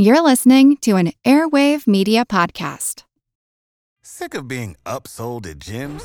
You're listening to an Airwave Media Podcast. Sick of being upsold at gyms?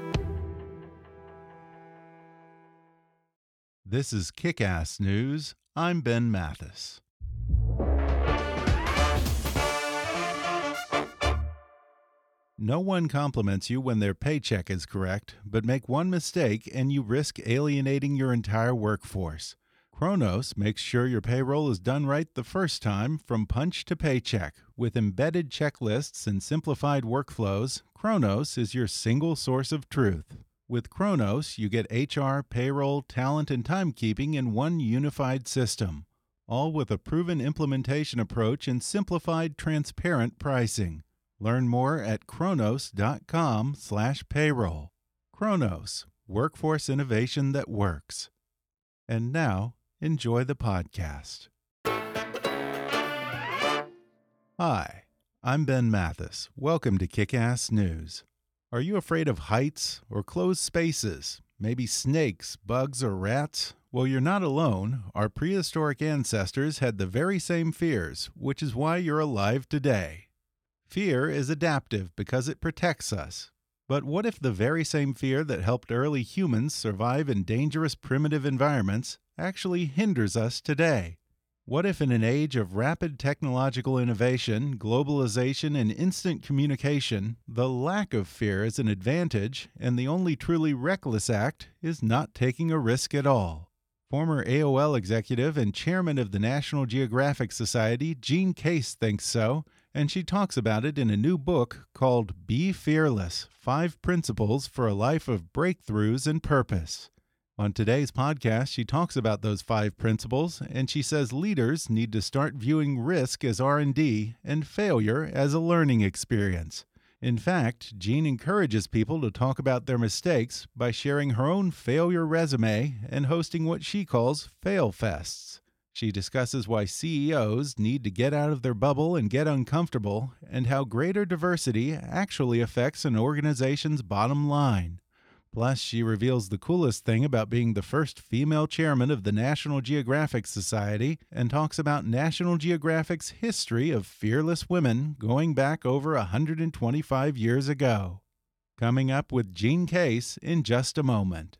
This is Kick Ass News. I'm Ben Mathis. No one compliments you when their paycheck is correct, but make one mistake and you risk alienating your entire workforce. Kronos makes sure your payroll is done right the first time from punch to paycheck. With embedded checklists and simplified workflows, Kronos is your single source of truth. With Kronos, you get HR, payroll, talent, and timekeeping in one unified system, all with a proven implementation approach and simplified, transparent pricing. Learn more at kronos.com/payroll. Kronos, workforce innovation that works. And now, enjoy the podcast. Hi, I'm Ben Mathis. Welcome to Kick Ass News. Are you afraid of heights or closed spaces? Maybe snakes, bugs, or rats? Well, you're not alone. Our prehistoric ancestors had the very same fears, which is why you're alive today. Fear is adaptive because it protects us. But what if the very same fear that helped early humans survive in dangerous primitive environments actually hinders us today? What if, in an age of rapid technological innovation, globalization, and instant communication, the lack of fear is an advantage and the only truly reckless act is not taking a risk at all? Former AOL executive and chairman of the National Geographic Society, Jean Case, thinks so, and she talks about it in a new book called Be Fearless Five Principles for a Life of Breakthroughs and Purpose. On today's podcast, she talks about those five principles and she says leaders need to start viewing risk as R&D and failure as a learning experience. In fact, Jean encourages people to talk about their mistakes by sharing her own failure resume and hosting what she calls fail fests. She discusses why CEOs need to get out of their bubble and get uncomfortable, and how greater diversity actually affects an organization's bottom line. Plus, she reveals the coolest thing about being the first female chairman of the National Geographic Society and talks about National Geographic's history of fearless women going back over 125 years ago. Coming up with Jean Case in just a moment.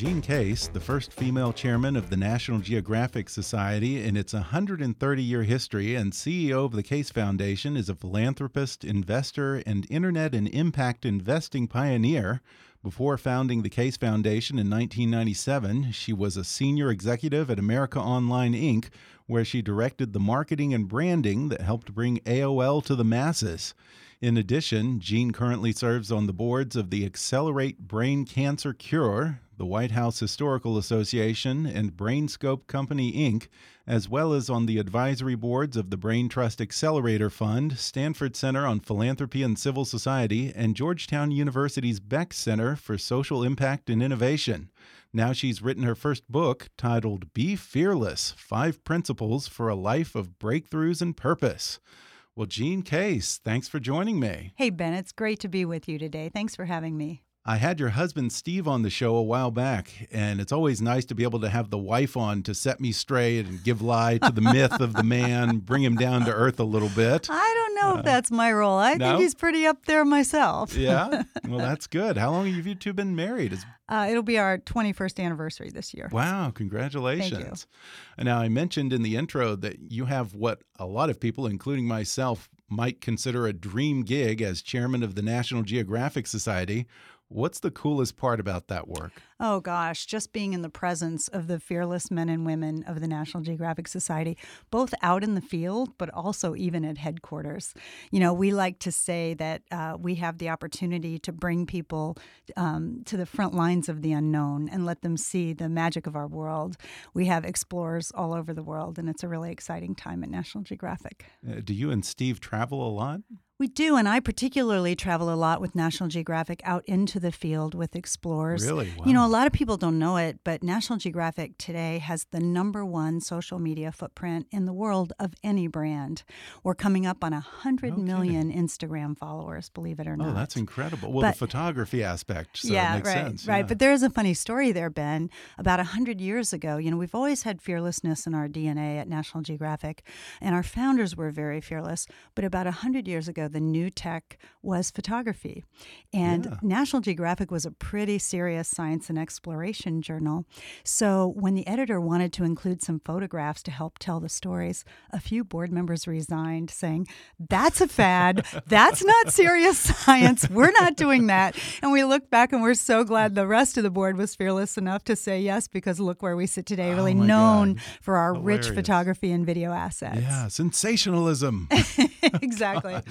Jean Case, the first female chairman of the National Geographic Society in its 130 year history and CEO of the Case Foundation, is a philanthropist, investor, and internet and impact investing pioneer. Before founding the Case Foundation in 1997, she was a senior executive at America Online Inc., where she directed the marketing and branding that helped bring AOL to the masses. In addition, Jean currently serves on the boards of the Accelerate Brain Cancer Cure, the White House Historical Association, and BrainScope Company, Inc., as well as on the advisory boards of the Brain Trust Accelerator Fund, Stanford Center on Philanthropy and Civil Society, and Georgetown University's Beeck Center for Social Impact and Innovation. Now she's written her first book titled Be Fearless Five Principles for a Life of Breakthroughs and Purpose. Well, Jean Case, thanks for joining me. Hey, Ben, it's great to be with you today. Thanks for having me. I had your husband Steve on the show a while back, and it's always nice to be able to have the wife on to set me straight and give lie to the myth of the man, bring him down to earth a little bit. I don't know if that's my role. I no? think he's pretty up there myself. yeah. Well, that's good. How long have you two been married? Is Uh, it'll be our 21st anniversary this year. Wow, congratulations. And now I mentioned in the intro that you have what a lot of people, including myself, might consider a dream gig as chairman of the National Geographic Society. What's the coolest part about that work? Oh gosh, just being in the presence of the fearless men and women of the National Geographic Society, both out in the field, but also even at headquarters. You know, we like to say that uh, we have the opportunity to bring people um, to the front lines of the unknown and let them see the magic of our world. We have explorers all over the world, and it's a really exciting time at National Geographic. Uh, do you and Steve travel a lot? We do, and I particularly travel a lot with National Geographic out into the field with explorers. Really? Wow. You know, a lot of people don't know it, but National Geographic today has the number one social media footprint in the world of any brand. We're coming up on a hundred No million Instagram followers, believe it or oh, not. Oh, that's incredible. Well, But- the photography aspect, so yeah, right, sense. right. yeah. But there is a funny story there, Ben. About a hundred years ago, you know, we've always had fearlessness in our DNA at National Geographic, and our founders were very fearless. But about a hundred years ago, the new tech was photography, and Yeah. National Geographic was a pretty serious science and exploration journal. So when the editor wanted to include some photographs to help tell the stories, a few board members resigned, saying, "That's a fad. That's not serious science. We're not doing that." And we look back and we're so glad the rest of the board was fearless enough to say yes, because look where we sit today, really Oh known God. for our rich photography and video assets. yeah, sensationalism. exactly.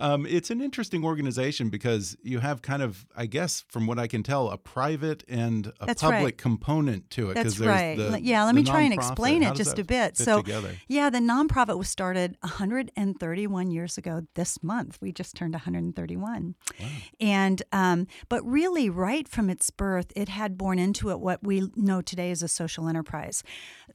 Um, it's an interesting organization because you have kind of, I guess, from what I can tell, a private and a That's public right. component to it. That's there's right. the- yeah, let me try and explain it just a bit. So, together? yeah, the nonprofit was started 131 years ago this month. We just turned 131. Wow. And, um, but really, right from its birth, it had born into it what we know today as a social enterprise.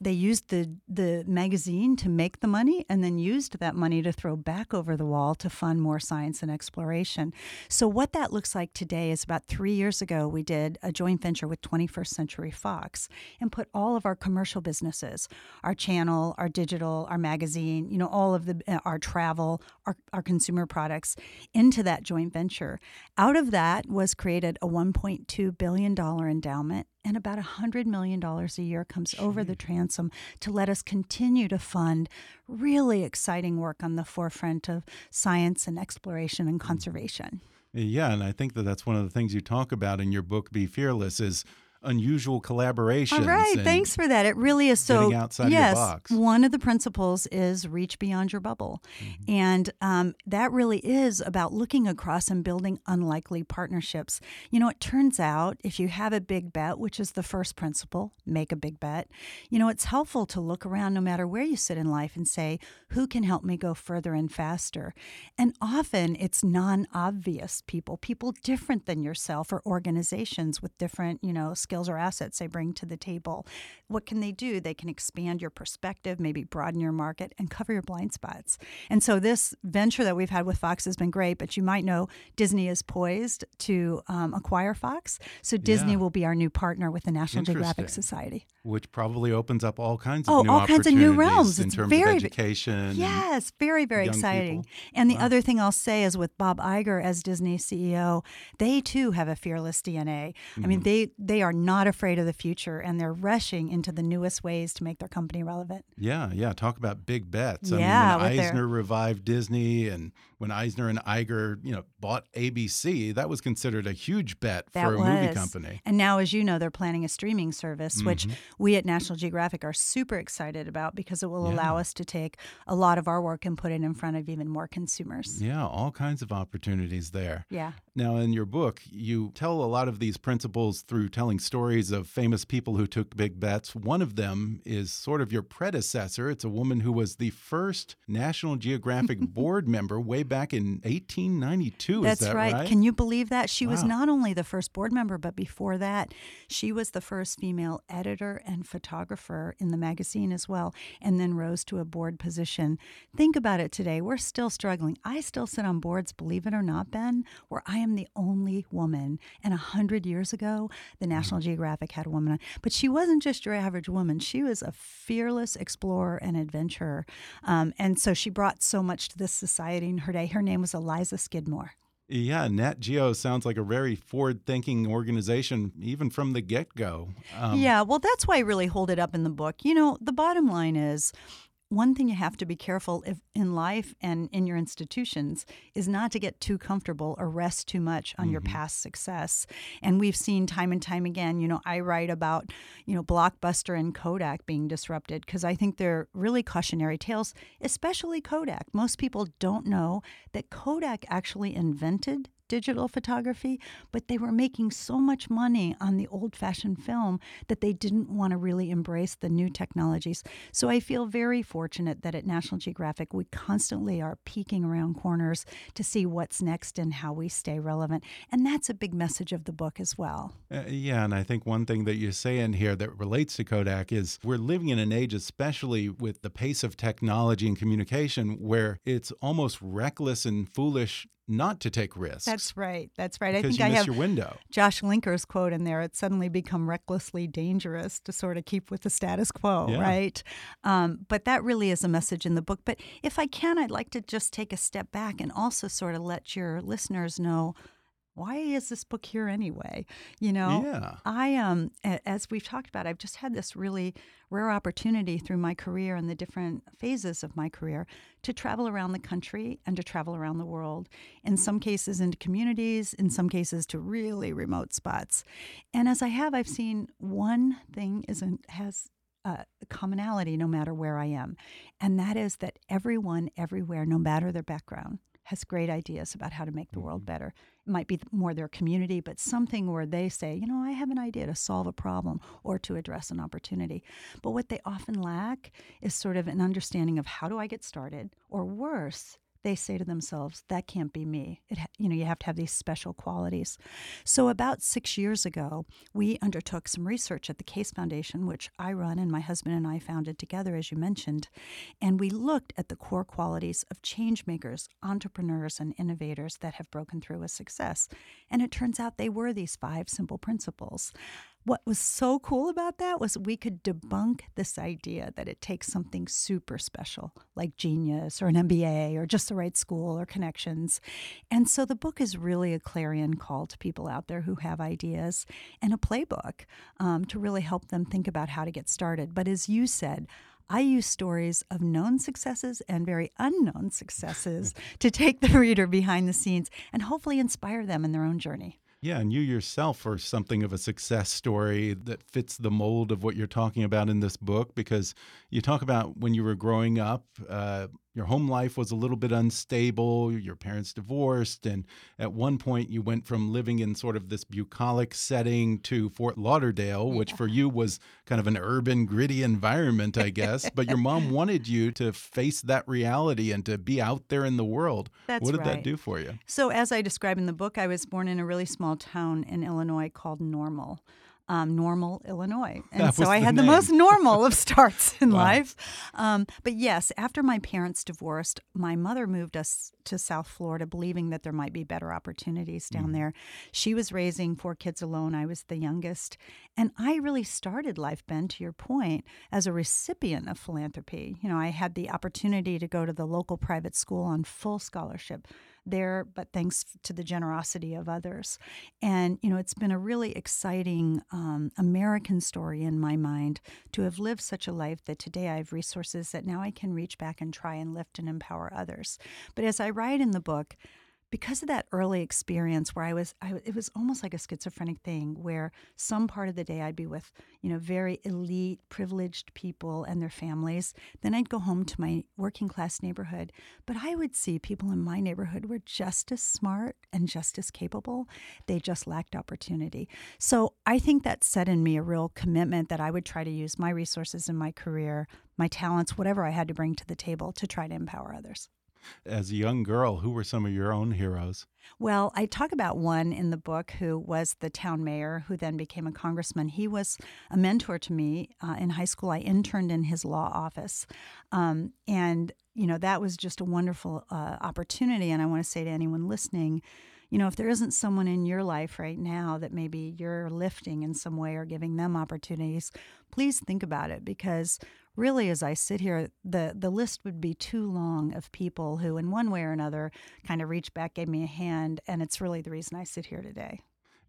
They used the, the magazine to make the money and then used that money to throw back over the wall to fund more science and exploration. So, what that looks like today is about three years ago, we did a joint venture with 21st Century Fox and put all of our commercial businesses, our channel, our digital, our magazine, you know, all of the, uh, our travel, our, our consumer products into that joint venture. Out of that was created a $1.2 billion endowment. And about $100 million a year comes over the transom to let us continue to fund really exciting work on the forefront of science and exploration and mm. conservation. Yeah, and I think that that's one of the things you talk about in your book, Be Fearless, is unusual collaborations. All right, thanks for that. It really is so. outside of your yes, box. one of the principles is reach beyond your bubble, Mm-hmm. and um, that really is about looking across and building unlikely partnerships. You know, it turns out if you have a big bet, which is the first principle, make a big bet. You know, it's helpful to look around no matter where you sit in life and say, who can help me go further and faster? And often it's non-obvious people, people different than yourself, or organizations with different, you know, skills or assets they bring to the table. What can they do? They can expand your perspective, maybe broaden your market, and cover your blind spots. And so this venture that we've had with Fox has been great. But you might know Disney is poised to um, acquire Fox, so Disney Yeah. will be our new partner with the National Geographic Society. which probably opens up all kinds of Oh, new all kinds of new realms. in It's terms very- of education. Yes, very, very exciting. people. And the Wow. other thing I'll say is with Bob Iger as Disney CEO, they too have a fearless DNA. I Mm-hmm. mean, they they are not afraid of the future and they're rushing into the newest ways to make their company relevant. Yeah, yeah. Talk about big bets. I Yeah, mean, when with their- Eisner revived Disney and when Eisner and Iger, you know, bought ABC, that was considered a huge bet That for a was. movie company. And now, as you know, they're planning a streaming service, which Mm-hmm. we at National Geographic are super excited about because it will allow us to take a lot of our work and put it in front of even more consumers. Yeah, all kinds of opportunities there. Yeah. Now, in your book, you tell a lot of these principles through telling stories of famous people who took big bets. One of them is sort of your predecessor. It's a woman who was the first National Geographic board member way back in 1892. That's is that right. right? Can you believe that? She was not only the first board member, but before that, she was the first female editor and photographer in the magazine as well, and then rose to a board position. Think about it today. We're still struggling. I still sit on boards, believe it or not, Ben, where I am the only woman. And a hundred years ago, the National Geographic had a woman on. But she wasn't just your average woman. She was a fearless explorer and adventurer. Um, and so she brought so much to this society in her day. Her name was Eliza Scidmore. Yeah, Nat Geo sounds like a very forward-thinking organization, even from the get-go. Um, yeah, well, that's why I really hold it up in the book. You know, the bottom line is one thing you have to be careful if in life and in your institutions is not to get too comfortable or rest too much on your mm-hmm. past success. And we've seen time and time again, you know, I write about, you know, Blockbuster and Kodak being disrupted because I think they're really cautionary tales, especially Kodak. Most people don't know that Kodak actually invented digital photography, but they were making so much money on the old fashioned film that they didn't want to really embrace the new technologies. So I feel very fortunate that at National Geographic we constantly are peeking around corners to see what's next and how we stay relevant. And that's a big message of the book as well. Uh, yeah, and I think one thing that you say in here that relates to Kodak is we're living in an age, especially with the pace of technology and communication, where it's almost reckless and foolish not to take risks. That's right. That's right. I think you I have your window. Josh Linkner's quote in there. It's suddenly become recklessly dangerous to sort of keep with the status quo, Yeah. right? Um, but that really is a message in the book. But if I can, I'd like to just take a step back and also sort of let your listeners know why is this book here anyway? You know, Yeah. I um as we've talked about, I've just had this really rare opportunity through my career and the different phases of my career to travel around the country and to travel around the world. In some cases into communities, in some cases to really remote spots. And as I have, I've seen one thing isn't has a commonality no matter where I am, and that is that everyone everywhere, no matter their background, has great ideas about how to make the world mm-hmm. better. It might be more their community, but something where they say, you know, I have an idea to solve a problem or to address an opportunity. But what they often lack is sort of an understanding of how do I get started, or worse, they say to themselves, "That can't be me." It, you know, you have to have these special qualities. So, about six years ago, we undertook some research at the Case Foundation, which I run and my husband and I founded together, as you mentioned, and we looked at the core qualities of change makers, entrepreneurs, and innovators that have broken through with success. And it turns out they were these five simple principles. What was so cool about that was we could debunk this idea that it takes something super special, like genius or an MBA or just the right school or connections. And so the book is really a clarion call to people out there who have ideas and a playbook um, to really help them think about how to get started. But as you said, I use stories of known successes and very unknown successes to take the reader behind the scenes and hopefully inspire them in their own journey. Yeah, and you yourself are something of a success story that fits the mold of what you're talking about in this book because you talk about when you were growing up, uh, your home life was a little bit unstable, your parents divorced, and at one point you went from living in sort of this bucolic setting to Fort Lauderdale, which for you was kind of an urban, gritty environment, I guess. but your mom wanted you to face that reality and to be out there in the world. That's what did that do for you? So, as I describe in the book, I was born in a really small town in Illinois called Normal. Um, normal, Illinois. And That so I had the most normal of starts in Wow. life. Um, but yes, after my parents divorced, my mother moved us to South Florida, believing that there might be better opportunities down Mm-hmm. there. She was raising four kids alone. I was the youngest. And I really started life, Ben, to your point, as a recipient of philanthropy. You know, I had the opportunity to go to the local private school on full scholarship there, but thanks to the generosity of others. And, you know, it's been a really exciting um, American story in my mind to have lived such a life that today I have resources that now I can reach back and try and lift and empower others. But as I write in the book, because of that early experience where I was, I, it was almost like a schizophrenic thing where some part of the day I'd be with, you know, very elite, privileged people and their families. Then I'd go home to my working class neighborhood. But I would see people in my neighborhood were just as smart and just as capable. They just lacked opportunity. So I think that set in me a real commitment that I would try to use my resources in my career, my talents, whatever I had to bring to the table to try to empower others. As a young girl, who were some of your own heroes? Well, I talk about one in the book who was the town mayor, who then became a congressman. He was a mentor to me uh, in high school. I interned in his law office. Um, and, you know, that was just a wonderful uh, opportunity. And I want to say to anyone listening, you know, if there isn't someone in your life right now that maybe you're lifting in some way or giving them opportunities, please think about it because really as I sit here, the the list would be too long of people who in one way or another kind of reached back, gave me a hand, and it's really the reason I sit here today.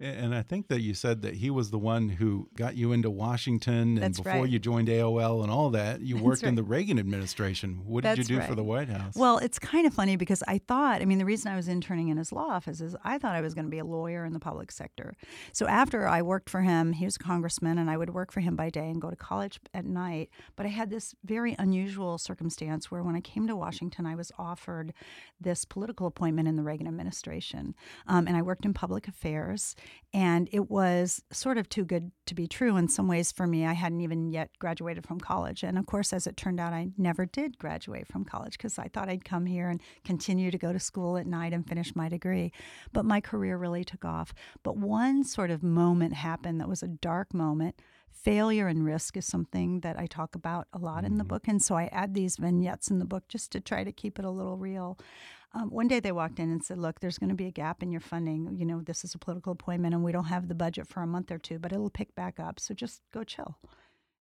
And I think that you said that he was the one who got you into Washington, and That's before right. you joined AOL and all that, you worked in the Reagan administration. What did That's you do for the White House? Well, it's kind of funny because I thought, I mean, the reason I was interning in his law office is I thought I was going to be a lawyer in the public sector. So after I worked for him, he was a congressman, and I would work for him by day and go to college at night. But I had this very unusual circumstance where when I came to Washington, I was offered this political appointment in the Reagan administration. Um, and I worked in public affairs, and it was sort of too good to be true in some ways for me. I hadn't even yet graduated from college. And of course, as it turned out, I never did graduate from college because I thought I'd come here and continue to go to school at night and finish my degree. But my career really took off. But one sort of moment happened that was a dark moment. Failure and risk is something that I talk about a lot in the mm-hmm. book. And so I add these vignettes in the book just to try to keep it a little real. Um, one day they walked in and said, Look, there's going to be a gap in your funding. You know, this is a political appointment and we don't have the budget for a month or two, but it'll pick back up. So just go chill.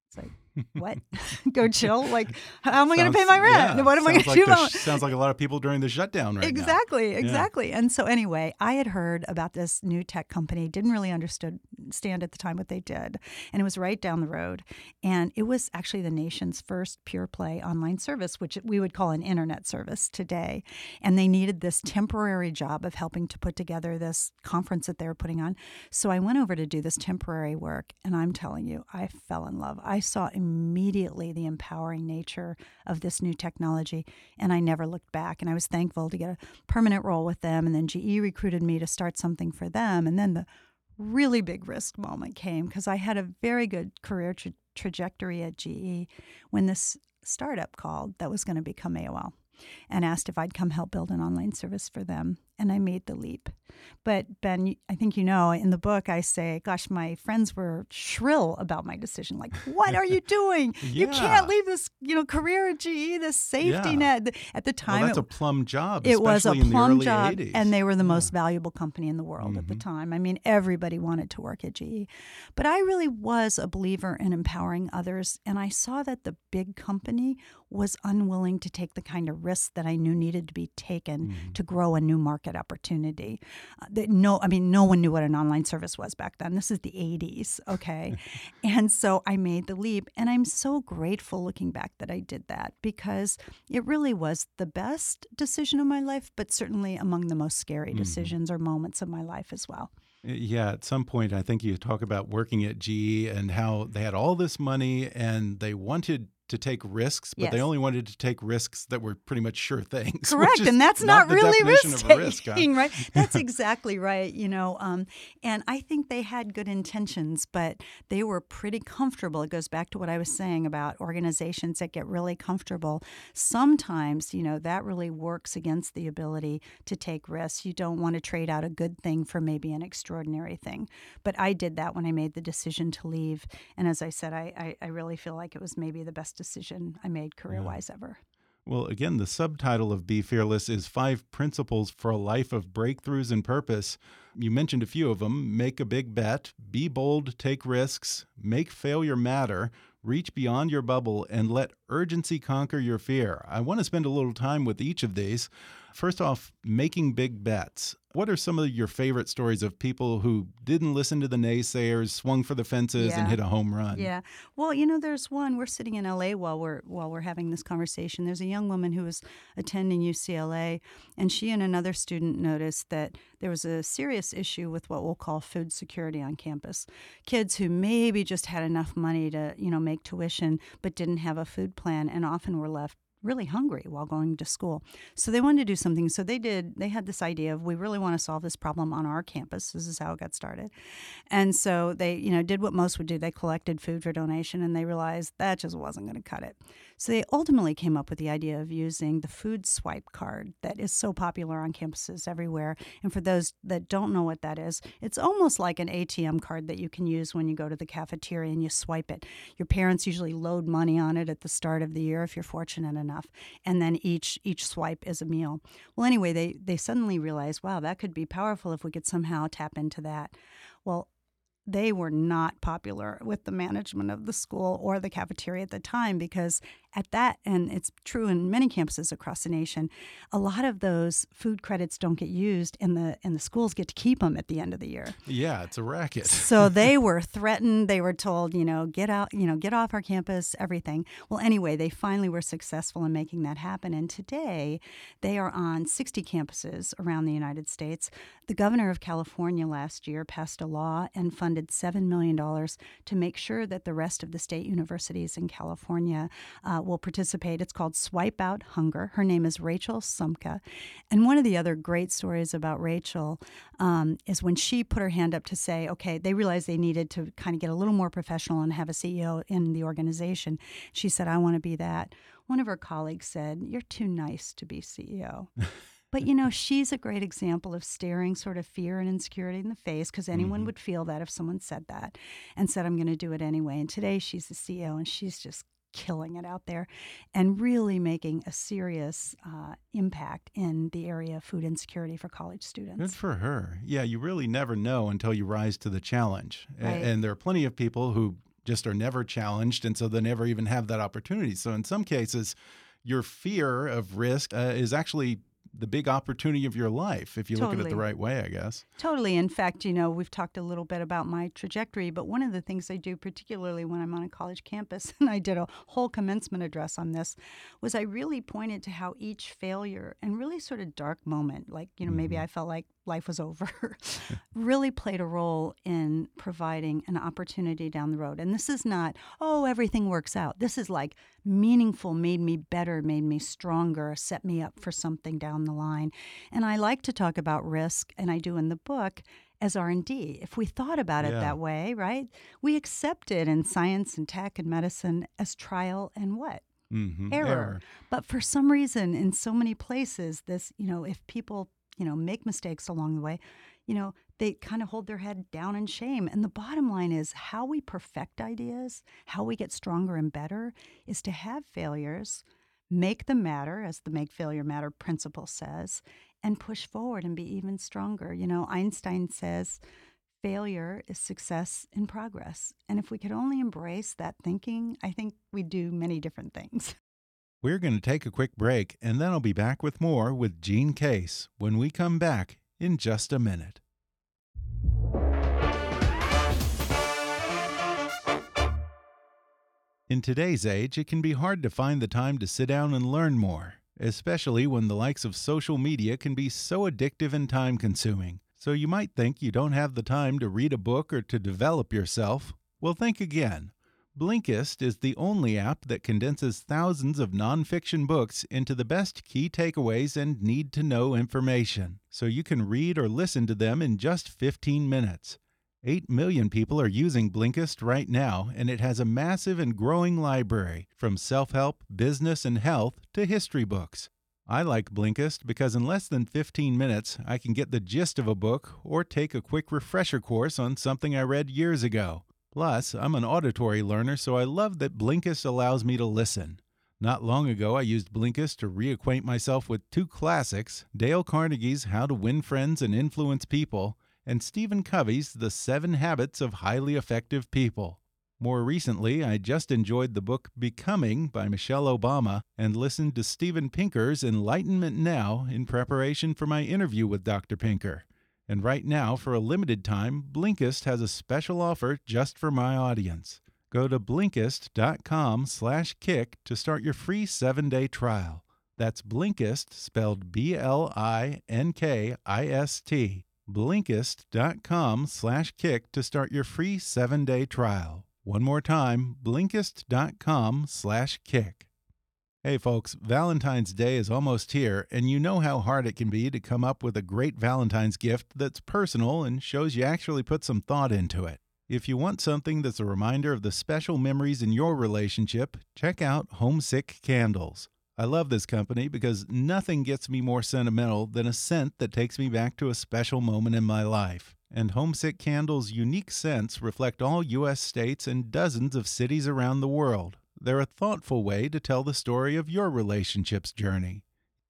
It's like, what? go chill? Like, how am I going to pay my rent? Yeah, what am I going to like do? the about- sh- sounds like a lot of people during the shutdown right now. exactly, exactly. And so anyway, I had heard about this new tech company, didn't really understood stand at the time what they did. And it was right down the road. And it was actually the nation's first pure play online service, which we would call an internet service today. And they needed this temporary job of helping to put together this conference that they were putting on. So I went over to do this temporary work, and I'm telling you, I fell in love. I saw immediately the empowering nature of this new technology, and I never looked back. And I was thankful to get a permanent role with them. And then GE recruited me to start something for them. And then the really big risk moment came because I had a very good career tra- trajectory at GE when this startup called that was going to become AOL and asked if I'd come help build an online service for them. And I made the leap. But Ben, I think you know in the book, I say, gosh, my friends were shrill about my decision. Like, what are you doing? You can't leave this, you know, career at GE, this safety Yeah. net. At the time, Well, that's it- a plum job. it was a especially in the plum job, 80s. and they were the Yeah. most valuable company in the world at the Mhm. time. I mean, everybody wanted to work at GE. But I really was a believer in empowering others, and I saw that the big company was unwilling to take the kind of risks that I knew needed to be taken Mm-hmm. to grow a new market opportunity. Uh, that no, I mean, no one knew what an online service was back then. This is the 80s, okay? and so I made the leap, and I'm so grateful looking back that I did that because it really was the best decision of my life, but certainly among the most scary decisions or moments of my life as well. Yeah, at some point, I think you talk about working at GE and how they had all this money and they wanted to take risks, but they only wanted to take risks that were pretty much sure things. Correct, and that's not, the really risk risk. huh? taking, right? That's exactly right. You know, um, and I think they had good intentions, but they were pretty comfortable. It goes back to what I was saying about organizations that get really comfortable. Sometimes, you know, that really works against the ability to take risks. You don't want to trade out a good thing for maybe an extraordinary thing. But I did that when I made the decision to leave, and as I said, I I, I really feel like it was maybe the best decision I made career wise ever. Well, again, the subtitle of Be Fearless is Five Principles for a Life of Breakthroughs and Purpose. You mentioned a few of them make a big bet, be bold, take risks, make failure matter, reach beyond your bubble, and let urgency conquer your fear. I want to spend a little time with each of these. First off, making big bets. What are some of your favorite stories of people who didn't listen to the naysayers, swung for the fences, and hit a home run? Yeah. Well, you know, there's one. We're sitting in LA while we're while we're having this conversation. There's a young woman who was attending UCLA, and she and another student noticed that there was a serious issue with what we'll call food security on campus. Kids who maybe just had enough money to, you know, make tuition but didn't have a food plan and often were left really hungry while going to school. So they wanted to do something. So they did, they had this idea of we really want to solve this problem on our campus. This is how it got started. And so they, you know, did what most would do. They collected food for donation and they realized that just wasn't going to cut it. So they ultimately came up with the idea of using the food swipe card that is so popular on campuses everywhere. And for those that don't know what that is, it's almost like an ATM card that you can use when you go to the cafeteria and you swipe it. Your parents usually load money on it at the start of the year if you're fortunate enough, and then each each swipe is a meal. Well, anyway, they they suddenly realized, wow, that could be powerful if we could somehow tap into that. Well, they were not popular with the management of the school or the cafeteria at the time because at that and it's true in many campuses across the nation a lot of those food credits don't get used and the and the schools get to keep them at the end of the year. Yeah it's a racket. So they were threatened. They were told you know get out you know get off our campus everything. Well anyway they finally were successful in making that happen and today they are on 60 campuses around the united states. The governor of california last year passed a law and funded $7 million to make sure that the rest of the state universities in california uh, will participate. It's called Swipe Out Hunger. Her name is Rachel Sumekh. And one of the other great stories about Rachel um, is when she put her hand up to say, okay, they realized they needed to kind of get a little more professional and have a CEO in the organization. She said, I want to be that. One of her colleagues said, You're too nice to be CEO. But you know, she's a great example of staring sort of fear and insecurity in the face because anyone mm-hmm. would feel that if someone said that and said, I'm going to do it anyway. And today she's the CEO and she's just killing it out there and really making a serious uh, impact in the area of food insecurity for college students. Good for her. Yeah, you really never know until you rise to the challenge. Right. And there are plenty of people who just are never challenged, and so they never even have that opportunity. So in some cases, your fear of risk uh, is actually the big opportunity of your life if you totally. look at it the right way, I guess. Totally. In fact, you know, we've talked a little bit about my trajectory, but one of the things I do, particularly when I'm on a college campus, and I did a whole commencement address on this, was I really pointed to how each failure and really sort of dark moment, like, you know, mm-hmm. maybe I felt like life was over, really played a role in providing an opportunity down the road. And this is not, oh, everything works out. This is like meaningful, made me better, made me stronger, set me up for something down the line. And I like to talk about risk, and I do in the book as r&d if we thought about it yeah. that way right we accept it in science and tech and medicine as trial and what mm-hmm. error. error. But for some reason, in so many places, this, you know, if people you know, make mistakes along the way, you know, they kind of hold their head down in shame. And the bottom line is how we perfect ideas, how we get stronger and better is to have failures, make them matter, as the make failure matter principle says, and push forward and be even stronger. You know, Einstein says, failure is success in progress. And if we could only embrace that thinking, I think we'd do many different things. We're going to take a quick break, and then I'll be back with more with Jean Case when we come back in just a minute. In today's age, it can be hard to find the time to sit down and learn more, especially when the likes of social media can be so addictive and time consuming. So you might think you don't have the time to read a book or to develop yourself. Well, think again. Blinkist is the only app that condenses thousands of nonfiction books into the best key takeaways and need to know information, so you can read or listen to them in just 15 minutes. 8 million people are using Blinkist right now, and it has a massive and growing library from self help, business, and health to history books. I like Blinkist because in less than 15 minutes, I can get the gist of a book or take a quick refresher course on something I read years ago. Plus, I'm an auditory learner, so I love that Blinkist allows me to listen. Not long ago, I used Blinkist to reacquaint myself with two classics Dale Carnegie's How to Win Friends and Influence People, and Stephen Covey's The Seven Habits of Highly Effective People. More recently, I just enjoyed the book Becoming by Michelle Obama and listened to Steven Pinker's Enlightenment Now in preparation for my interview with Dr. Pinker. And right now, for a limited time, Blinkist has a special offer just for my audience. Go to Blinkist.com/kick to start your free seven-day trial. That's Blinkist, spelled B-L-I-N-K-I-S-T. Blinkist.com/kick to start your free seven-day trial. One more time, Blinkist.com/kick. Hey folks, Valentine's Day is almost here, and you know how hard it can be to come up with a great Valentine's gift that's personal and shows you actually put some thought into it. If you want something that's a reminder of the special memories in your relationship, check out Homesick Candles. I love this company because nothing gets me more sentimental than a scent that takes me back to a special moment in my life. And Homesick Candles' unique scents reflect all U.S. states and dozens of cities around the world. They're a thoughtful way to tell the story of your relationship's journey.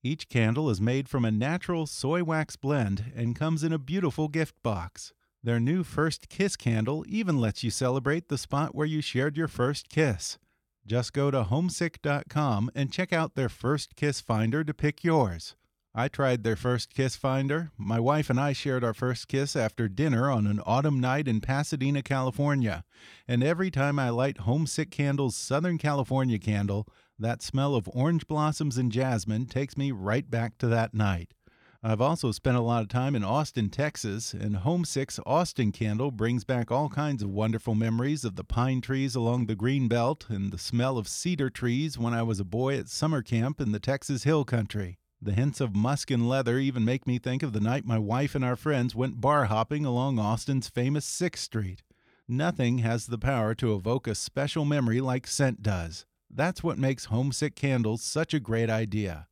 Each candle is made from a natural soy wax blend and comes in a beautiful gift box. Their new First Kiss candle even lets you celebrate the spot where you shared your first kiss. Just go to homesick.com and check out their First Kiss Finder to pick yours. I tried their First Kiss Finder. My wife and I shared our first kiss after dinner on an autumn night in Pasadena, California. And every time I light Homesick Candle's Southern California candle, that smell of orange blossoms and jasmine takes me right back to that night. I've also spent a lot of time in Austin, Texas, and Homesick's Austin Candle brings back all kinds of wonderful memories of the pine trees along the green belt and the smell of cedar trees when I was a boy at summer camp in the Texas Hill Country. The hints of musk and leather even make me think of the night my wife and our friends went bar hopping along Austin's famous 6th Street. Nothing has the power to evoke a special memory like scent does. That's what makes Homesick Candles such a great idea.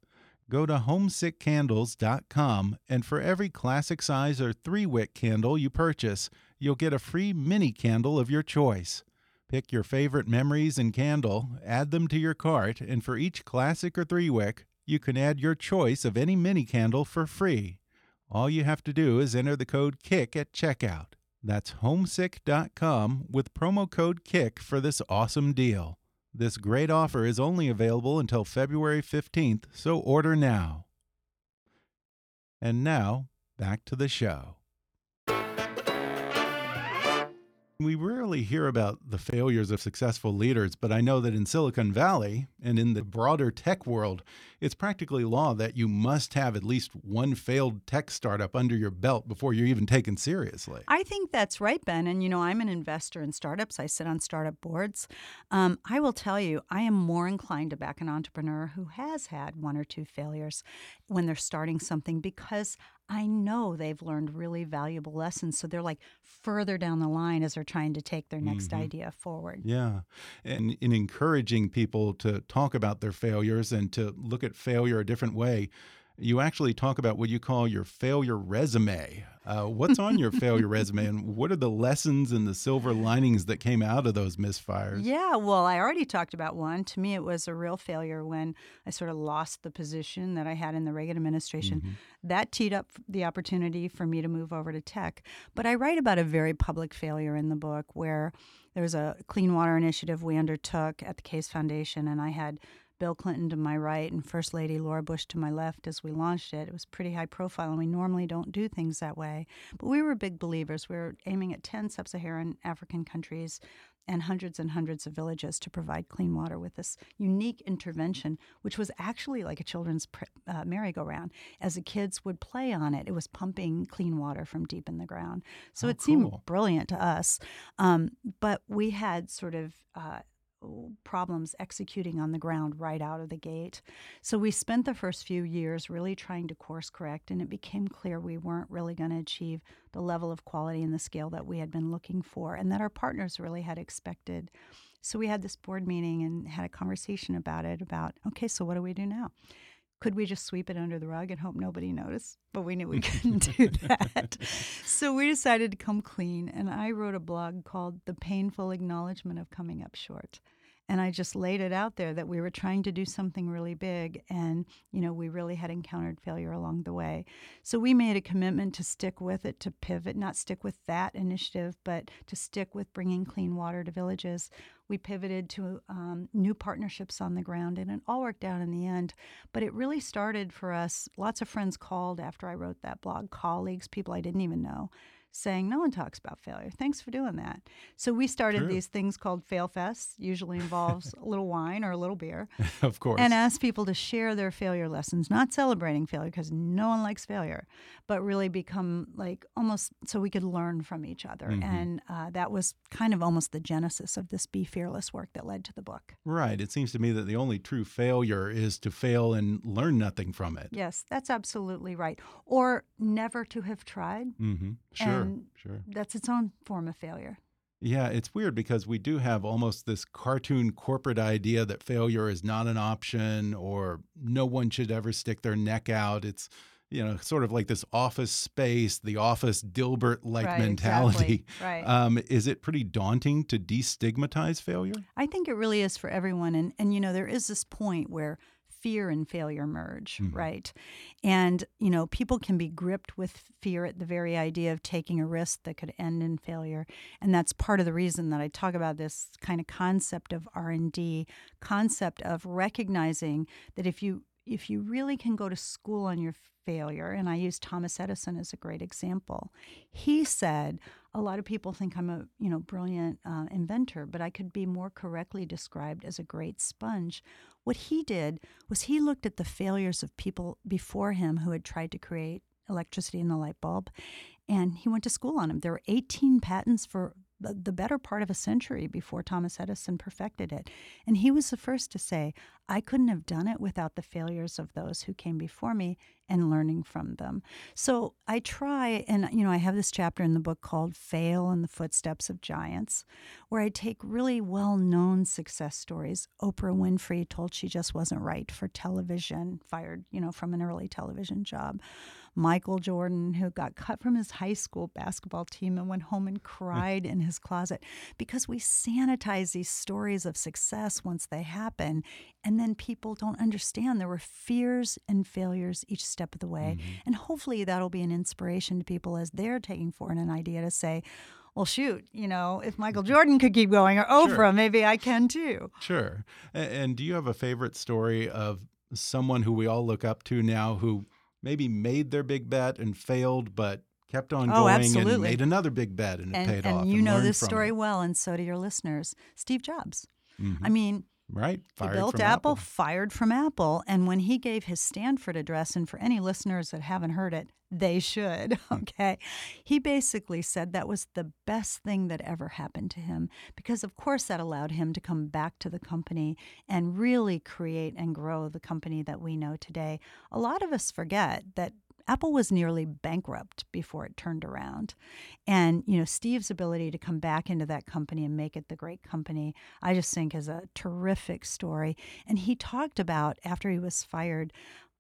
Go to homesickcandles.com, and for every classic size or three wick candle you purchase, you'll get a free mini candle of your choice. Pick your favorite memories and candle, add them to your cart, and for each classic or three wick, you can add your choice of any mini candle for free. All you have to do is enter the code KICK at checkout. That's homesick.com with promo code KICK for this awesome deal. This great offer is only available until February 15th, so order now. And now, back to the show. We rarely hear about the failures of successful leaders, but I know that in Silicon Valley and in the broader tech world, it's practically law that you must have at least one failed tech startup under your belt before you're even taken seriously. I think that's right, Ben. And you know, I'm an investor in startups. I sit on startup boards. Um, I will tell you, I am more inclined to back an entrepreneur who has had one or two failures when they're starting something because I know they've learned really valuable lessons. So they're like further down the line as they're trying to take their next Mhm. idea forward. Yeah. And in encouraging people to talk about their failures and to look at failure a different way, you actually talk about what you call your failure resume. Uh, what's on your failure resume, and what are the lessons and the silver linings that came out of those misfires? Yeah, well, I already talked about one. To me, it was a real failure when I sort of lost the position that I had in the Reagan administration. Mm-hmm. That teed up the opportunity for me to move over to tech. But I write about a very public failure in the book where there was a clean water initiative we undertook at the Case Foundation, and I had Bill Clinton to my right and First Lady Laura Bush to my left as we launched it. It was pretty high profile, and we normally don't do things that way. But we were big believers. We were aiming at 10 sub Saharan African countries and hundreds and hundreds of villages to provide clean water with this unique intervention, which was actually like a children's pr- uh, merry-go-round. As the kids would play on it, it was pumping clean water from deep in the ground. So Oh, it seemed brilliant to us. Um, but we had sort of uh, problems executing on the ground right out of the gate. So we spent the first few years really trying to course correct, and it became clear we weren't really going to achieve the level of quality and the scale that we had been looking for, and that our partners really had expected. So we had this board meeting and had a conversation about it about, okay, so what do we do now? Could we just sweep it under the rug and hope nobody noticed? But we knew we couldn't do that. So we decided to come clean, and I wrote a blog called The Painful Acknowledgement of Coming Up Short. And I just laid it out there that we were trying to do something really big, and you know we really had encountered failure along the way. So we made a commitment to stick with it, to pivot, not stick with that initiative, but to stick with bringing clean water to villages. We pivoted to um, new partnerships on the ground, and it all worked out in the end. But it really started for us. Lots of friends called after I wrote that blog, colleagues, people I didn't even know, saying, No one talks about failure. Thanks for doing that. So we started True. these things called Fail Fests, usually involves a little wine or a little beer, of course. and asked people to share their failure lessons, not celebrating failure because no one likes failure, but really become like almost so we could learn from each other. Mhm. And uh, that was kind of almost the genesis of this Be Fearless work that led to the book. right. It seems to me that the only true failure is to fail and learn nothing from it. Yes, that's absolutely right. Or never to have tried. Mm-hmm. Sure. And sure. That's its own form of failure. Yeah, it's weird because we do have almost this cartoon corporate idea that failure is not an option or no one should ever stick their neck out. It's you know, sort of like this office space, the office Dilbert like Right, mentality. exactly. Right. Um, is it pretty daunting to destigmatize failure? I think it really is for everyone. And, and you know, there is this point where fear and failure merge, Mhm. right? And, you know, people can be gripped with fear at the very idea of taking a risk that could end in failure. And that's part of the reason that I talk about this kind of concept of R&D, concept of recognizing that if you if you really can go to school on your failure, and I use Thomas Edison as a great example, he said, a lot of people think I'm a you know brilliant uh, inventor, but I could be more correctly described as a great sponge. What he did was he looked at the failures of people before him who had tried to create electricity in the light bulb, and he went to school on them. There were 18 patents for the the better part of a century before Thomas Edison perfected it. And he was the first to say, I couldn't have done it without the failures of those who came before me and learning from them. So I try, and you know, I have this chapter in the book called Fail in the Footsteps of Giants, where I take really well known success stories. Oprah Winfrey told she just wasn't right for television, fired, you know, from an early television job. Michael Jordan, who got cut from his high school basketball team and went home and cried in his closet because we sanitize these stories of success once they happen. And then people don't understand there were fears and failures each step of the way. Mm-hmm. And hopefully that'll be an inspiration to people as they're taking forward an idea to say, well, shoot, you know, if Michael Jordan could keep going or Oprah, Sure. maybe I can too. Sure. A- And do you have a favorite story of someone who we all look up to now who maybe made their big bet and failed, but kept on Oh, going and made another big bet and it And, paid and off? you know this story it? well, and so do your listeners. Steve Jobs. Mhm. I mean, right? He built from Apple, fired from Apple. And when he gave his Stanford address, and for any listeners that haven't heard it, they should, Hmm. okay? He basically said that was the best thing that ever happened to him because, of course, that allowed him to come back to the company and really create and grow the company that we know today. A lot of us forget that Apple was nearly bankrupt before it turned around. And, you know, Steve's ability to come back into that company and make it the great company, I just think is a terrific story. And he talked about, after he was fired,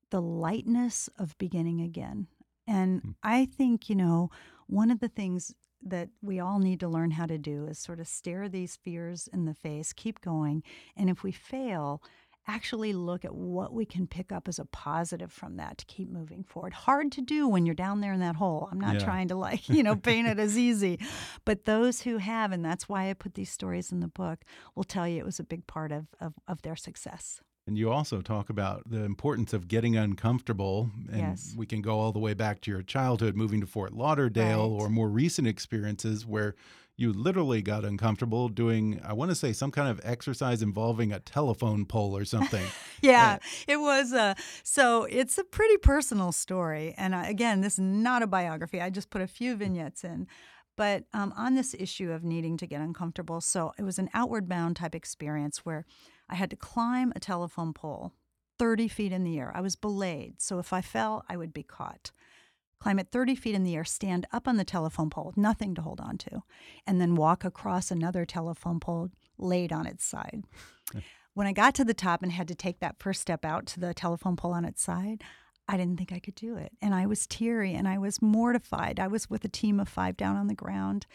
the lightness of beginning again. And hmm. I think, you know, one of the things that we all need to learn how to do is sort of stare these fears in the face, keep going. And if we fail, actually look at what we can pick up as a positive from that to keep moving forward. Hard to do when you're down there in that hole. I'm not Yeah. trying to like, you know, paint it as easy. But those who have, and that's why I put these stories in the book, will tell you it was a big part of, of, of their success. And you also talk about the importance of getting uncomfortable. And Yes. we can go all the way back to your childhood, moving to Fort Lauderdale, Right. or more recent experiences where you literally got uncomfortable doing, I want to say, some kind of exercise involving a telephone pole or something. Yeah, it was. Uh, so it's a pretty personal story. And uh, again, this is not a biography. I just put a few vignettes in. But um, on this issue of needing to get uncomfortable, so it was an outward bound type experience where I had to climb a telephone pole 30 feet in the air. I was belayed. So if I fell, I would be caught. Climb it 30 feet in the air, stand up on the telephone pole, nothing to hold on to, and then walk across another telephone pole laid on its side. When I got to the top and had to take that first step out to the telephone pole on its side, I didn't think I could do it. And I was teary and I was mortified. I was with a team of five down on the ground.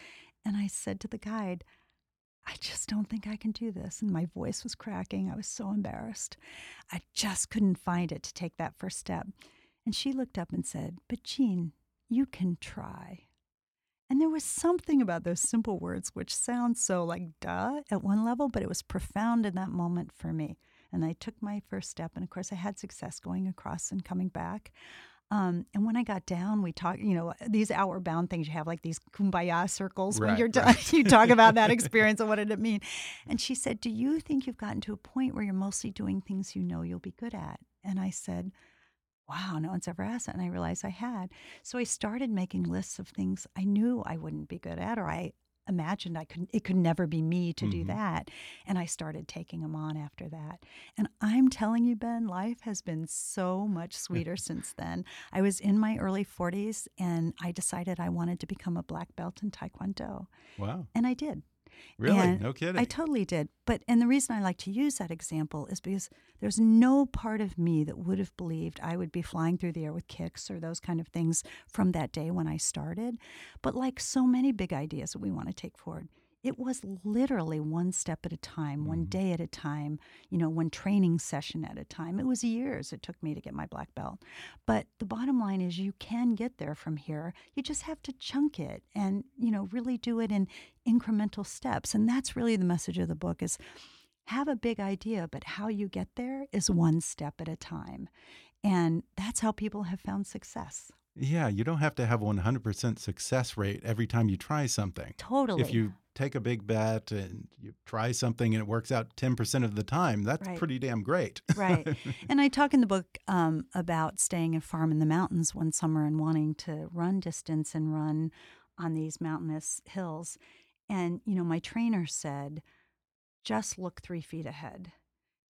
And I said to the guide, I just don't think I can do this. And my voice was cracking. I was so embarrassed. I just couldn't find it to take that first step. And she looked up and said, But Jean, you can try. And there was something about those simple words which sound so like duh at one level, but it was profound in that moment for me. And I took my first step, and of course, I had success going across and coming back. Um, and when I got down, we talked, you know, these outward bound things you have, like these kumbaya circles when Right, you're done. right. you talk about that experience and what did it mean. And she said, Do you think you've gotten to a point where you're mostly doing things you know you'll be good at? And I said, Wow, no one's ever asked that. And I realized I had. So I started making lists of things I knew I wouldn't be good at, or I imagined I could it could never be me to do Mhm. that. And I started taking them on after that. And I'm telling you, Ben, life has been so much sweeter since then. I was in my early 40s and I decided I wanted to become a black belt in Taekwondo. wow. And I did. Really? And no kidding. I totally did. But and the reason I like to use that example is because there's no part of me that would have believed I would be flying through the air with kicks or those kind of things from that day when I started. But like so many big ideas that we want to take forward, it was literally one step at a time, one mm-hmm. day at a time, you know, one training session at a time. It was years it took me to get my black belt. But the bottom line is you can get there from here. You just have to chunk it and, you know, really do it in incremental steps. And that's really the message of the book is have a big idea, but how you get there is one step at a time. And that's how people have found success. Yeah, you don't have to have a 100% success rate every time you try something. Totally. If you take a big bet and you try something and it works out 10% of the time, that's Right. pretty damn great. right. And I talk in the book um, about staying a farm in the mountains one summer and wanting to run distance and run on these mountainous hills. And, you know, my trainer said, just look three feet ahead.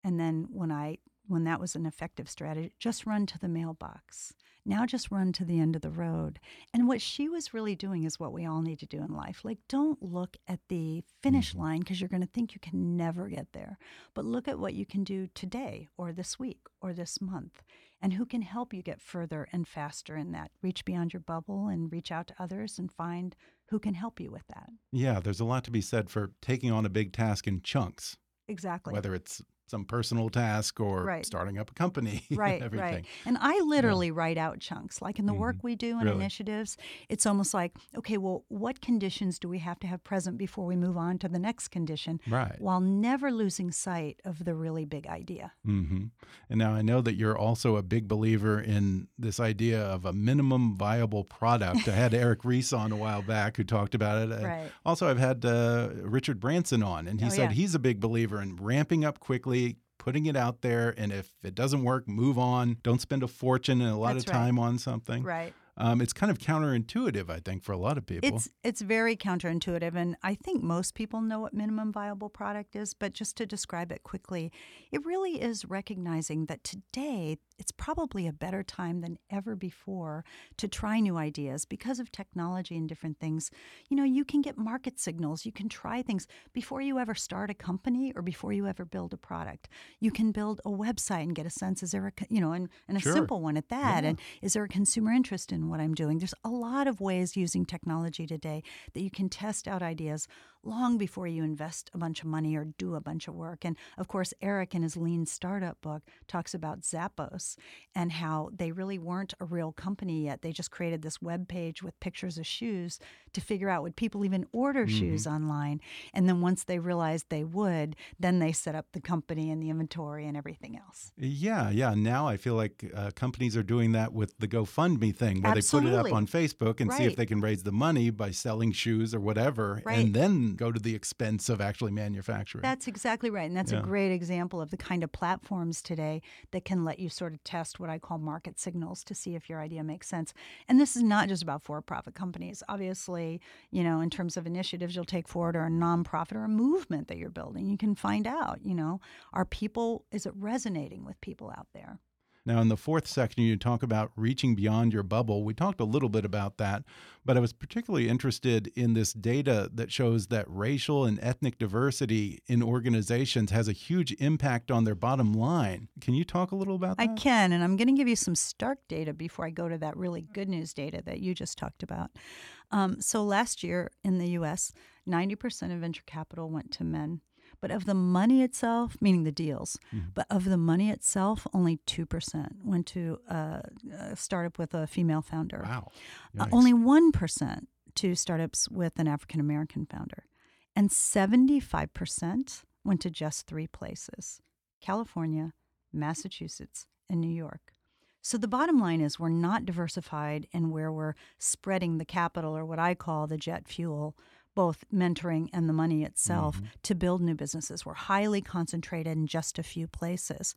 And then when I when that was an effective strategy, just run to the mailbox. Now just run to the end of the road. And what she was really doing is what we all need to do in life. Like don't look at the finish mm-hmm. line because you're going to think you can never get there. But look at what you can do today or this week or this month and who can help you get further and faster in that. Reach beyond your bubble and reach out to others and find who can help you with that. yeah, there's a lot to be said for taking on a big task in chunks, Exactly. whether it's some personal task or Right. starting up a company, right, everything. right. And I literally write out chunks. Like in the work we do in Really? initiatives, it's almost like, okay, well, what conditions do we have to have present before we move on to the next condition? Right. While never losing sight of the really big idea. hmm And now I know that you're also a big believer in this idea of a minimum viable product. I had Eric Ries on a while back who talked about it. Right. Also, I've had uh, Richard Branson on, and he Oh, said yeah. he's a big believer in ramping up quickly. Putting it out there, and if it doesn't work, move on. Don't spend a fortune and a lot That's of right. time on something. Right. Um, it's kind of counterintuitive, I think, for a lot of people. It's it's very counterintuitive, and I think most people know what minimum viable product is. But just to describe it quickly, it really is recognizing that today it's probably a better time than ever before to try new ideas because of technology and different things. You know, you can get market signals, you can try things before you ever start a company or before you ever build a product. You can build a website and get a sense is there a you know, and, and a Sure. simple one at that, Yeah. and is there a consumer interest in what I'm doing? There's a lot of ways using technology today that you can test out ideas long before you invest a bunch of money or do a bunch of work. And of course, Eric in his Lean Startup book talks about Zappos and how they really weren't a real company yet. They just created this web page with pictures of shoes to figure out would people even order shoes online. And then once they realized they would, then they set up the company and the inventory and everything else. Yeah, yeah. Now I feel like uh, companies are doing that with the GoFundMe thing, where they put it up on Facebook and see if they can raise the money by selling shoes or whatever, Right. and then Mm. go to the expense of actually manufacturing. That's exactly right. And that's Yeah. a great example of the kind of platforms today that can let you sort of test what I call market signals to see if your idea makes sense. And this is not just about for profit companies. Obviously, you know, in terms of initiatives you'll take forward or a nonprofit or a movement that you're building, you can find out, you know, are people, is it resonating with people out there? Now, in the fourth section, you talk about reaching beyond your bubble. We talked a little bit about that, but I was particularly interested in this data that shows that racial and ethnic diversity in organizations has a huge impact on their bottom line. Can you talk a little about that? I can, and I'm going to give you some stark data before I go to that really good news data that you just talked about. Um, so last year in the U.S., 90% of venture capital went to men, but of the money itself, meaning the deals, but of the money itself, only 2% went to uh, a startup with a female founder. Wow. Uh, only 1% to startups with an African American founder. And 75% went to just three places California, Massachusetts, and New York. So the bottom line is we're not diversified in where we're spreading the capital or what I call the jet fuel, both mentoring and the money itself mm-hmm. to build new businesses. We're highly concentrated in just a few places.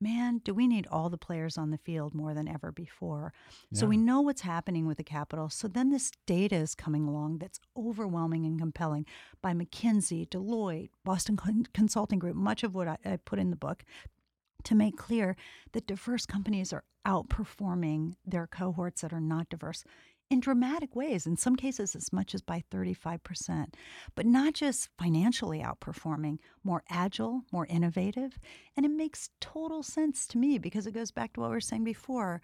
Man, do we need all the players on the field more than ever before? So we know what's happening with the capital. So then this data is coming along that's overwhelming and compelling by McKinsey, Deloitte, Boston Con- Consulting Group, much of what I, I put in the book to make clear that diverse companies are outperforming their cohorts that are not diverse in dramatic ways, in some cases, as much as by 35%. But not just financially outperforming, more agile, more innovative. And it makes total sense to me because it goes back to what we were saying before.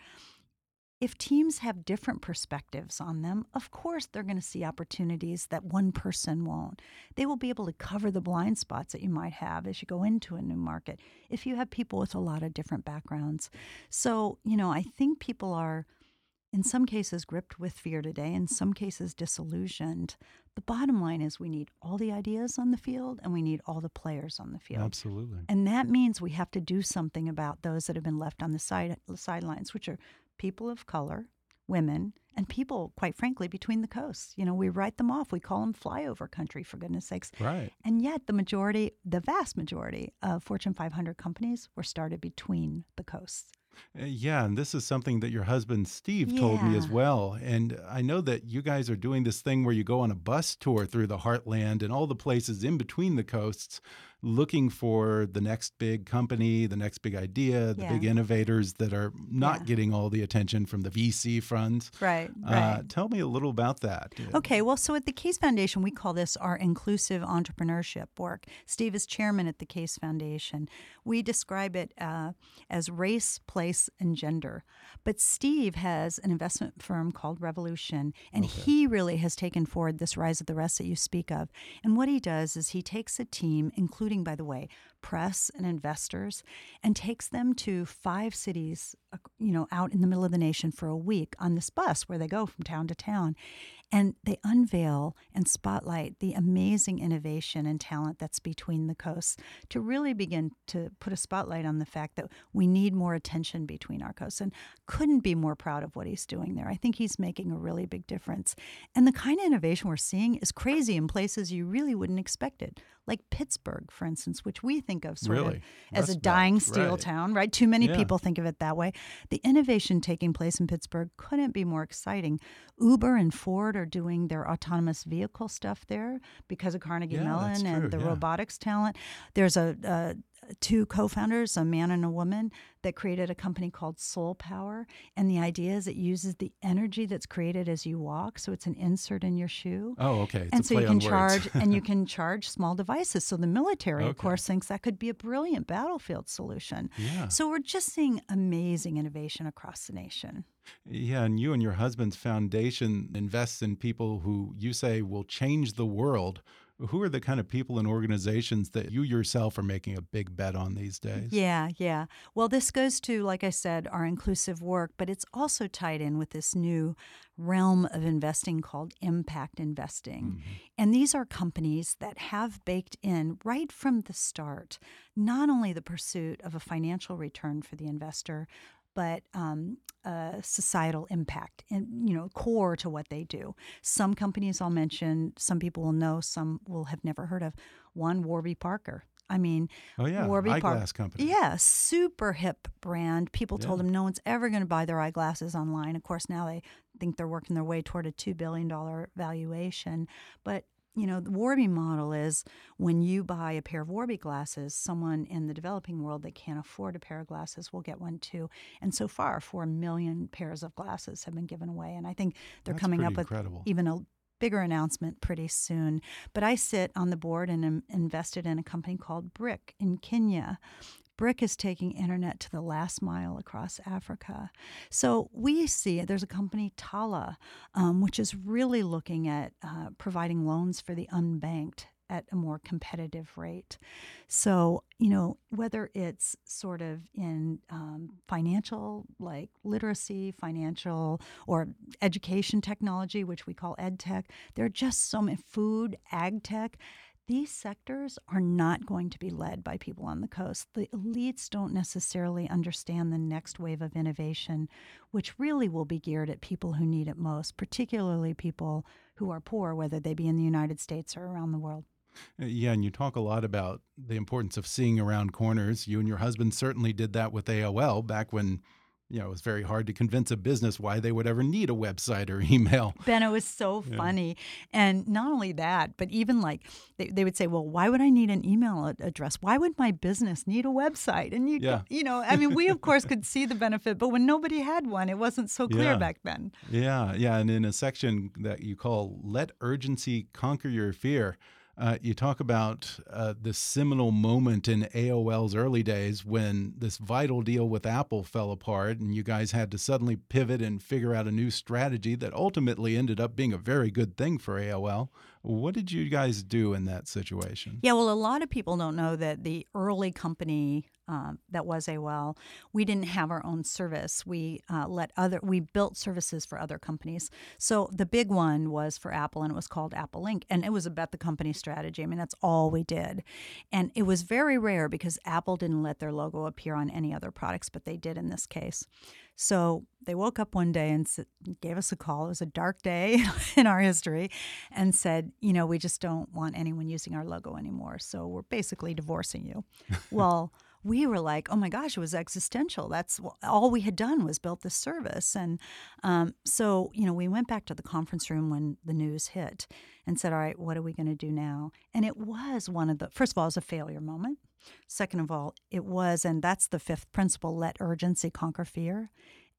If teams have different perspectives on them, of course they're going to see opportunities that one person won't. They will be able to cover the blind spots that you might have as you go into a new market if you have people with a lot of different backgrounds. So, you know, I think people are in some cases gripped with fear today, in some cases disillusioned. The bottom line is we need all the ideas on the field and we need all the players on the field. Absolutely. And that means we have to do something about those that have been left on the side sidelines, which are people of color, women, and people, quite frankly, between the coasts. You know, we write them off. We call them flyover country, for goodness sakes. Right. And yet, the majority, the vast majority of Fortune 500 companies were started between the coasts. Uh, yeah, and this is something that your husband Steve told me as Yeah. well. And I know that you guys are doing this thing where you go on a bus tour through the heartland and all the places in between the coasts looking for the next big company, the next big idea, the Yeah. big innovators that are not Yeah. getting all the attention from the VC funds. Right, Uh, tell me a little about that. Okay, well, so at the Case Foundation, we call this our inclusive entrepreneurship work. Steve is chairman at the Case Foundation. We describe it uh, as race, place, and gender. But Steve has an investment firm called Revolution, and he really has taken forward this rise of the rest that you speak of. And what he does is he takes a team, including, by the way, press and investors, and takes them to five cities, uh, you know, out in the middle of the nation for a week on this bus where they go from town to town. And they unveil and spotlight the amazing innovation and talent that's between the coasts to really begin to put a spotlight on the fact that we need more attention between our coasts. And couldn't be more proud of what he's doing there. I think he's making a really big difference. And the kind of innovation we're seeing is crazy in places you really wouldn't expect it, like Pittsburgh, for instance, which we think of sort Really? of as a Rust Belt, dying steel right. town, right? Too many Yeah. people think of it that way. The innovation taking place in Pittsburgh couldn't be more exciting. Uber and Ford are doing their autonomous vehicle stuff there because of Carnegie Yeah, Mellon and the yeah. robotics talent. There's a, a two co-founders, a man and a woman, that created a company called SolePower. And the idea is it uses the energy that's created as you walk, so it's an insert in your shoe. Oh, okay. It's and a so you can charge and you can charge small devices. So the military, of course, thinks that could be a brilliant battlefield solution. Yeah. So we're just seeing amazing innovation across the nation. Yeah, and you and your husband's foundation invests in people who you say will change the world. Who are the kind of people and organizations that you yourself are making a big bet on these days? Yeah, yeah. Well, this goes to, like I said, our inclusive work, but it's also tied in with this new realm of investing called impact investing. Mm-hmm. And these are companies that have baked in right from the start not only the pursuit of a financial return for the investor, but um, uh, societal impact and you know core to what they do. Some companies I'll mention, some people will know, some will have never heard of. One, Warby Parker. I mean, Oh, yeah, Warby Parker. eyeglass company. Yeah, super hip brand. People told them no one's ever going to buy their eyeglasses online. Of course, now they think they're working their way toward a two billion dollar valuation, but you know, the Warby model is when you buy a pair of Warby glasses, someone in the developing world that can't afford a pair of glasses will get one too. And so far, four million pairs of glasses have been given away. And I think they're That's coming up with incredible. even a bigger announcement pretty soon. But I sit on the board and am invested in a company called BRCK in Kenya. BRCK is taking internet to the last mile across Africa. So we see there's a company, Tala, um, which is really looking at uh, providing loans for the unbanked at a more competitive rate. So, you know, whether it's sort of in um, financial, like literacy, financial, or education technology, which we call ed tech, there are just so many food, ag tech. These sectors are not going to be led by people on the coast. The elites don't necessarily understand the next wave of innovation, which really will be geared at people who need it most, particularly people who are poor, whether they be in the United States or around the world. Uh, Yeah, and you talk a lot about the importance of seeing around corners. You and your husband certainly did that with AOL back when you know, it was very hard to convince a business why they would ever need a website or email. Ben, it was so yeah. funny. And not only that, but even like they, they would say, well, why would I need an email address? Why would my business need a website? And you, yeah. you know, I mean, we of course could see the benefit, but when nobody had one, it wasn't so clear yeah. back then. Yeah, yeah. And in a section that you call Let Urgency Conquer Your Fear, uh, you talk about uh, the seminal moment in AOL's early days when this vital deal with Apple fell apart, and you guys had to suddenly pivot and figure out a new strategy that ultimately ended up being a very good thing for AOL. What did you guys do in that situation? Yeah, well, a lot of people don't know that the early company um, that was AOL, we didn't have our own service. We uh, let other we built services for other companies. So the big one was for Apple, and it was called AppleLink. And it was about the company strategy. I mean, that's all we did, and it was very rare because Apple didn't let their logo appear on any other products, but they did in this case. So they woke up one day and gave us a call. It was a dark day in our history and said, you know, we just don't want anyone using our logo anymore. So we're basically divorcing you. well, we were like, oh my gosh, it was existential. That's all we had done was built this service. And um, so, you know, we went back to the conference room when the news hit and said, all right, what are we going to do now? And it was one of the, first of all, it was a failure moment. Second of all, it was, and that's the fifth principle let urgency conquer fear.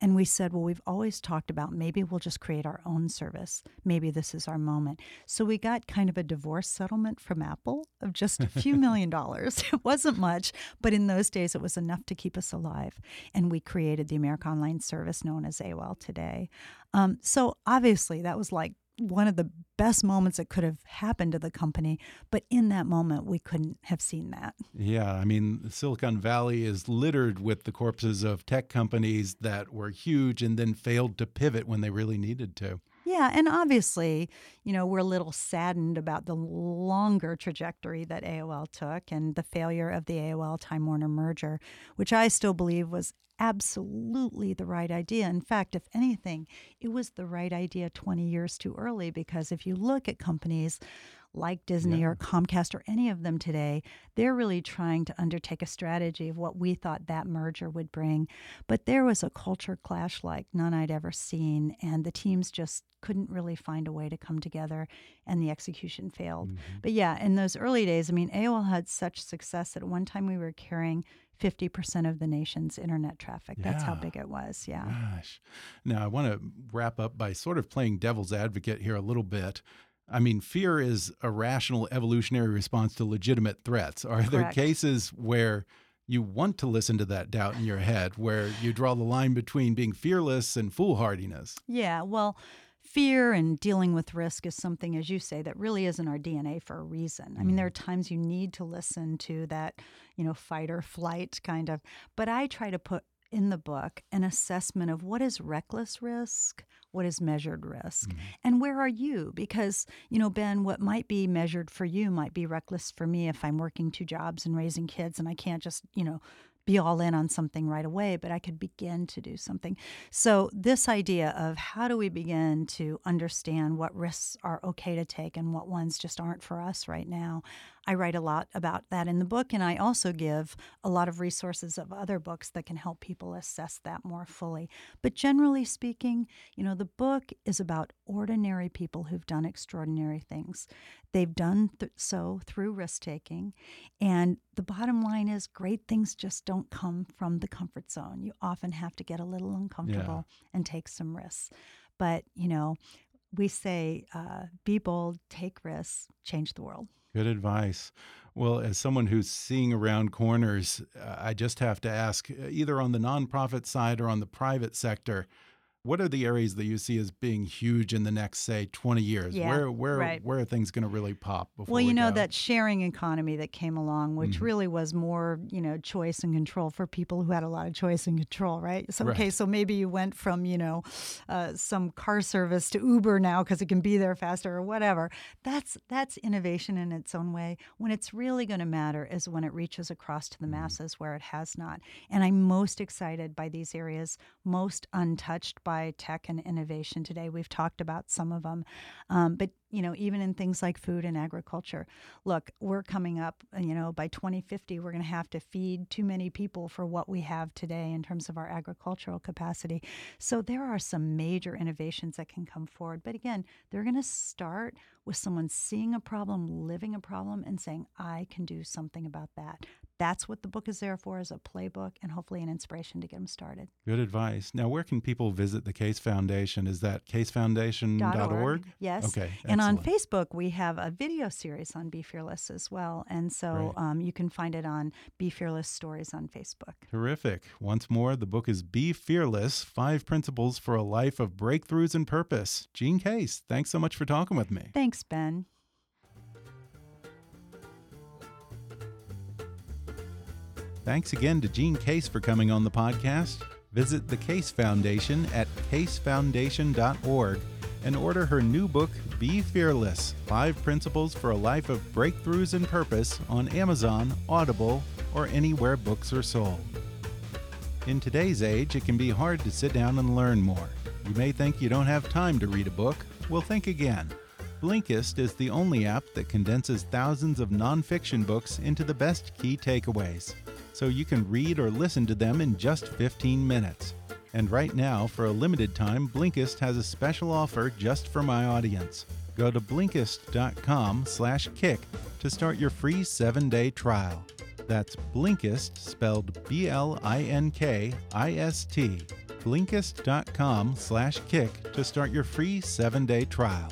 And we said, well, we've always talked about maybe we'll just create our own service. Maybe this is our moment. So we got kind of a divorce settlement from Apple of just a few million dollars. It wasn't much, but in those days it was enough to keep us alive. And we created the America Online service known as AOL today. Um, so obviously that was like one of the best moments that could have happened to the company. But in that moment, we couldn't have seen that. Yeah. I mean, Silicon Valley is littered with the corpses of tech companies that were huge and then failed to pivot when they really needed to. Yeah, and obviously, you know, we're a little saddened about the longer trajectory that AOL took and the failure of the AOL Time Warner merger, which I still believe was absolutely the right idea. In fact, if anything, it was the right idea 20 years too early because if you look at companies like Disney yeah. or Comcast or any of them today, they're really trying to undertake a strategy of what we thought that merger would bring. But there was a culture clash like none I'd ever seen, and the teams just couldn't really find a way to come together, and the execution failed. Mm-hmm. But yeah, in those early days, I mean, AOL had such success that at one time we were carrying 50% of the nation's internet traffic. Yeah. That's how big it was. Yeah. Gosh. Now, I want to wrap up by sort of playing devil's advocate here a little bit. I mean, fear is a rational evolutionary response to legitimate threats. Are Correct. there cases where you want to listen to that doubt in your head, where you draw the line between being fearless and foolhardiness? Yeah. Well, fear and dealing with risk is something, as you say, that really is in our DNA for a reason. I mean, there are mm-hmm. times you need to listen to that, you know, fight or flight kind of. But I try to put in the book an assessment of what is reckless risk, what is measured risk, mm-hmm. and where are you? Because, you know, Ben, what might be measured for you might be reckless for me if I'm working two jobs and raising kids and I can't just, you know, be all in on something right away, but I could begin to do something. So, this idea of how do we begin to understand what risks are okay to take and what ones just aren't for us right now, I write a lot about that in the book, and I also give a lot of resources of other books that can help people assess that more fully. But generally speaking, you know, the book is about ordinary people who've done extraordinary things. They've done th- so through risk taking, and the bottom line is great things just don't come from the comfort zone. You often have to get a little uncomfortable yeah. and take some risks. But, you know, we say, uh, be bold, take risks, change the world. Good advice. Well, as someone who's seeing around corners, uh, I just have to ask uh, either on the nonprofit side or on the private sector, what are the areas that you see as being huge in the next, say, 20 years? Yeah, where where right. where are things going to really pop? well, you we know go? that sharing economy that came along, which mm -hmm. really was more, you know, choice and control for people who had a lot of choice and control, right? So okay, so maybe you went from you know uh, some car service to Uber now because it can be there faster or whatever. That's that's innovation in its own way. When it's really going to matter is when it reaches across to the mm -hmm. masses where it has not. And I'm most excited by these areas, most untouched by by tech and innovation today. We've talked about some of them, um, but you know, even in things like food and agriculture. Look, we're coming up, you know, by 2050, we're going to have to feed too many people for what we have today in terms of our agricultural capacity. So there are some major innovations that can come forward. But again, they're going to start with someone seeing a problem, living a problem, and saying, I can do something about that. That's what the book is there for, as a playbook and hopefully an inspiration to get them started. Good advice. Now, where can people visit the Case Foundation? Is that casefoundation.org? Yes. Okay. And on. Facebook, we have a video series on Be Fearless as well. And so um, you can find it on Be Fearless Stories on Facebook. Terrific. Once more, the book is Be Fearless Five Principles for a Life of Breakthroughs and Purpose. Jean Case, thanks so much for talking with me. Thanks, Ben. Thanks again to Jean Case for coming on the podcast. Visit the Case Foundation at casefoundation.org and order her new book, Be Fearless Five Principles for a Life of Breakthroughs and Purpose, on Amazon, Audible, or anywhere books are sold. In today's age, it can be hard to sit down and learn more. You may think you don't have time to read a book. Well, think again. Blinkist is the only app that condenses thousands of nonfiction books into the best key takeaways, so you can read or listen to them in just 15 minutes. And right now, for a limited time, Blinkist has a special offer just for my audience. Go to blinkist.com/kick to start your free 7-day trial. That's Blinkist spelled B L I N K I S T. Blinkist.com/kick to start your free 7-day trial.